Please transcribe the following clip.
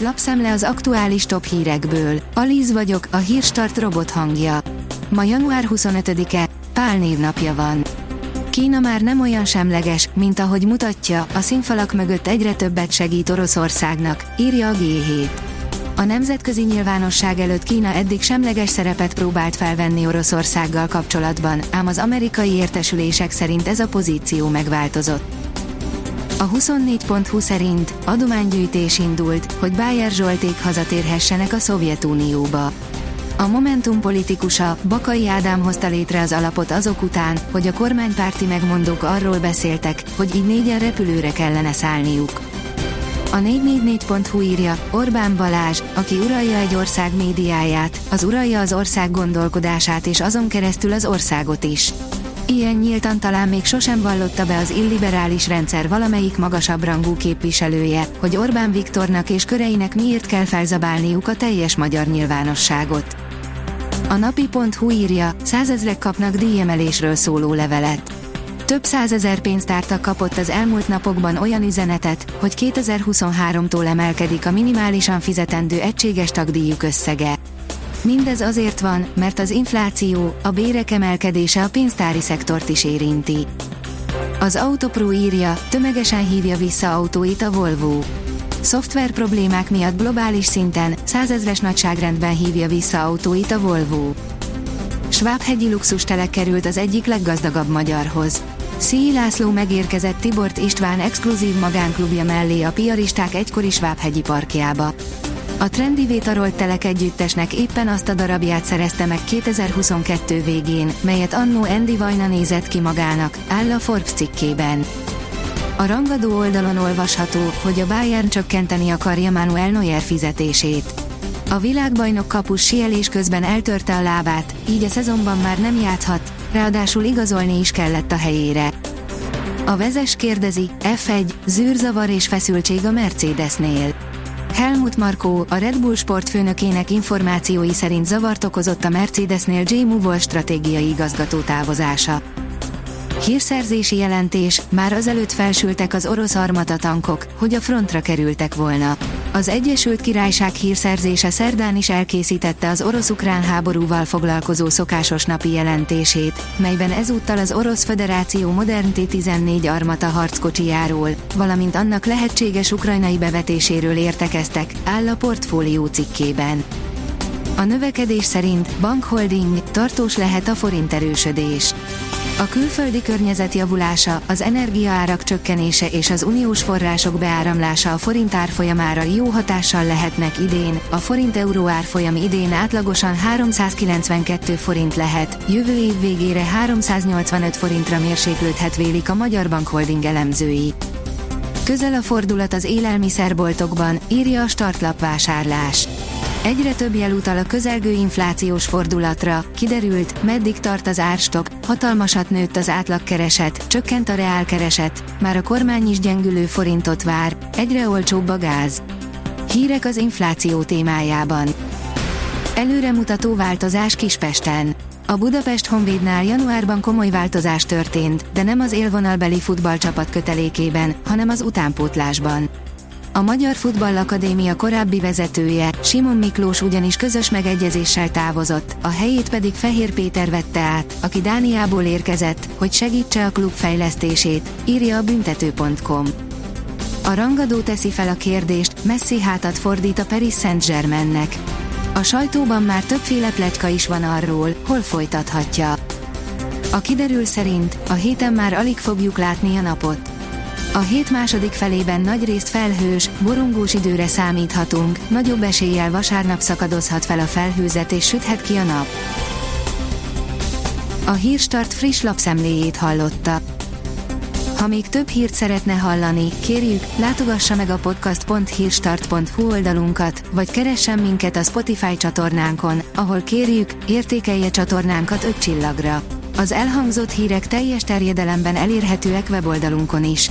Lapszemle az aktuális top hírekből. Alíz vagyok, a hírstart robot hangja. Ma január 25-e, Pál névnapja van. Kína már nem olyan semleges, mint ahogy mutatja, a színfalak mögött egyre többet segít Oroszországnak, írja a G7. A nemzetközi nyilvánosság előtt Kína eddig semleges szerepet próbált felvenni Oroszországgal kapcsolatban, ám az amerikai értesülések szerint ez a pozíció megváltozott. A 24.20 szerint adománygyűjtés indult, hogy Bájer Zsolték hazatérhessenek a Szovjetunióba. A Momentum politikusa, Bakai Ádám hozta létre az alapot azok után, hogy a kormánypárti megmondók arról beszéltek, hogy így négyen repülőre kellene szállniuk. A 444.hu írja, Orbán Balázs, aki uralja egy ország médiáját, az uralja az ország gondolkodását és azon keresztül az országot is. Ilyen nyíltan talán még sosem vallotta be az illiberális rendszer valamelyik magasabb rangú képviselője, hogy Orbán Viktornak és köreinek miért kell felzabálniuk a teljes magyar nyilvánosságot. A napi.hu írja, százezrek kapnak díjemelésről szóló levelet. Több százezer pénztártak kapott az elmúlt napokban olyan üzenetet, hogy 2023-tól emelkedik a minimálisan fizetendő egységes tagdíjuk összege. Mindez azért van, mert az infláció, a bérek emelkedése a pénztári szektort is érinti. Az Autopro írja, tömegesen hívja vissza autóit a Volvo. Szoftver problémák miatt globális szinten, százezres nagyságrendben hívja vissza autóit a Volvo. Schwab-hegyi luxustelek került az egyik leggazdagabb magyarhoz. Szíj László megérkezett Tibort István exkluzív magánklubja mellé a piaristák egykori Schwab-hegyi parkjába. A Trendy Vétarolt Telek együttesnek éppen azt a darabját szerezte meg 2022 végén, melyet annó Andy Vajna nézett ki magának, áll a Forbes cikkében. A rangadó oldalon olvasható, hogy a Bayern csökkenteni akarja Manuel Neuer fizetését. A világbajnok kapus sielés közben eltörte a lábát, így a szezonban már nem játszhat, ráadásul igazolni is kellett a helyére. A vezes kérdezi, F1, zűrzavar és feszültség a Mercedesnél. Helmut Markó, a Red Bull sportfőnökének információi szerint zavart okozott a Mercedesnél Jamie Wall stratégiai igazgató távozása. Hírszerzési jelentés, már azelőtt felsültek az orosz armata tankok, hogy a frontra kerültek volna. Az Egyesült Királyság hírszerzése szerdán is elkészítette az orosz-ukrán háborúval foglalkozó szokásos napi jelentését, melyben ezúttal az Orosz Föderáció modern T-14 armata harckocsijáról, valamint annak lehetséges ukrajnai bevetéséről értekeztek, áll a portfólió cikkében. A növekedés szerint bankholding tartós lehet a forint erősödés. A külföldi környezet javulása, az energiaárak csökkenése és az uniós források beáramlása a forint árfolyamára jó hatással lehetnek idén, a forint-euró árfolyam idén átlagosan 392 forint lehet, jövő év végére 385 forintra mérséklődhet vélik a Magyar Bank Holding elemzői. Közel a fordulat az élelmiszerboltokban, írja a startlap vásárlás. Egyre több jel utal a közelgő inflációs fordulatra, kiderült, meddig tart az árstok, hatalmasat nőtt az átlagkereset, csökkent a reálkereset, már a kormány is gyengülő forintot vár, egyre olcsóbb a gáz. Hírek az infláció témájában. Előremutató változás Kispesten. A Budapest Honvédnál januárban komoly változás történt, de nem az élvonalbeli futballcsapat kötelékében, hanem az utánpótlásban. A Magyar Futballakadémia korábbi vezetője, Simon Miklós ugyanis közös megegyezéssel távozott, a helyét pedig Fehér Péter vette át, aki Dániából érkezett, hogy segítse a klub fejlesztését, írja a büntető.com. A rangadó teszi fel a kérdést, Messi hátat fordít a Paris Saint-Germainnek. A sajtóban már többféle pletyka is van arról, hol folytathatja. A kiderül szerint a héten már alig fogjuk látni a napot. A hét második felében nagy részt felhős, borongós időre számíthatunk, nagyobb eséllyel vasárnap szakadozhat fel a felhőzet és süthet ki a nap. A Hírstart friss lapszemléjét hallotta. Ha még több hírt szeretne hallani, kérjük, látogassa meg a podcast.hírstart.hu oldalunkat, vagy keressen minket a Spotify csatornánkon, ahol kérjük, értékelje csatornánkat 5 csillagra. Az elhangzott hírek teljes terjedelemben elérhetőek weboldalunkon is.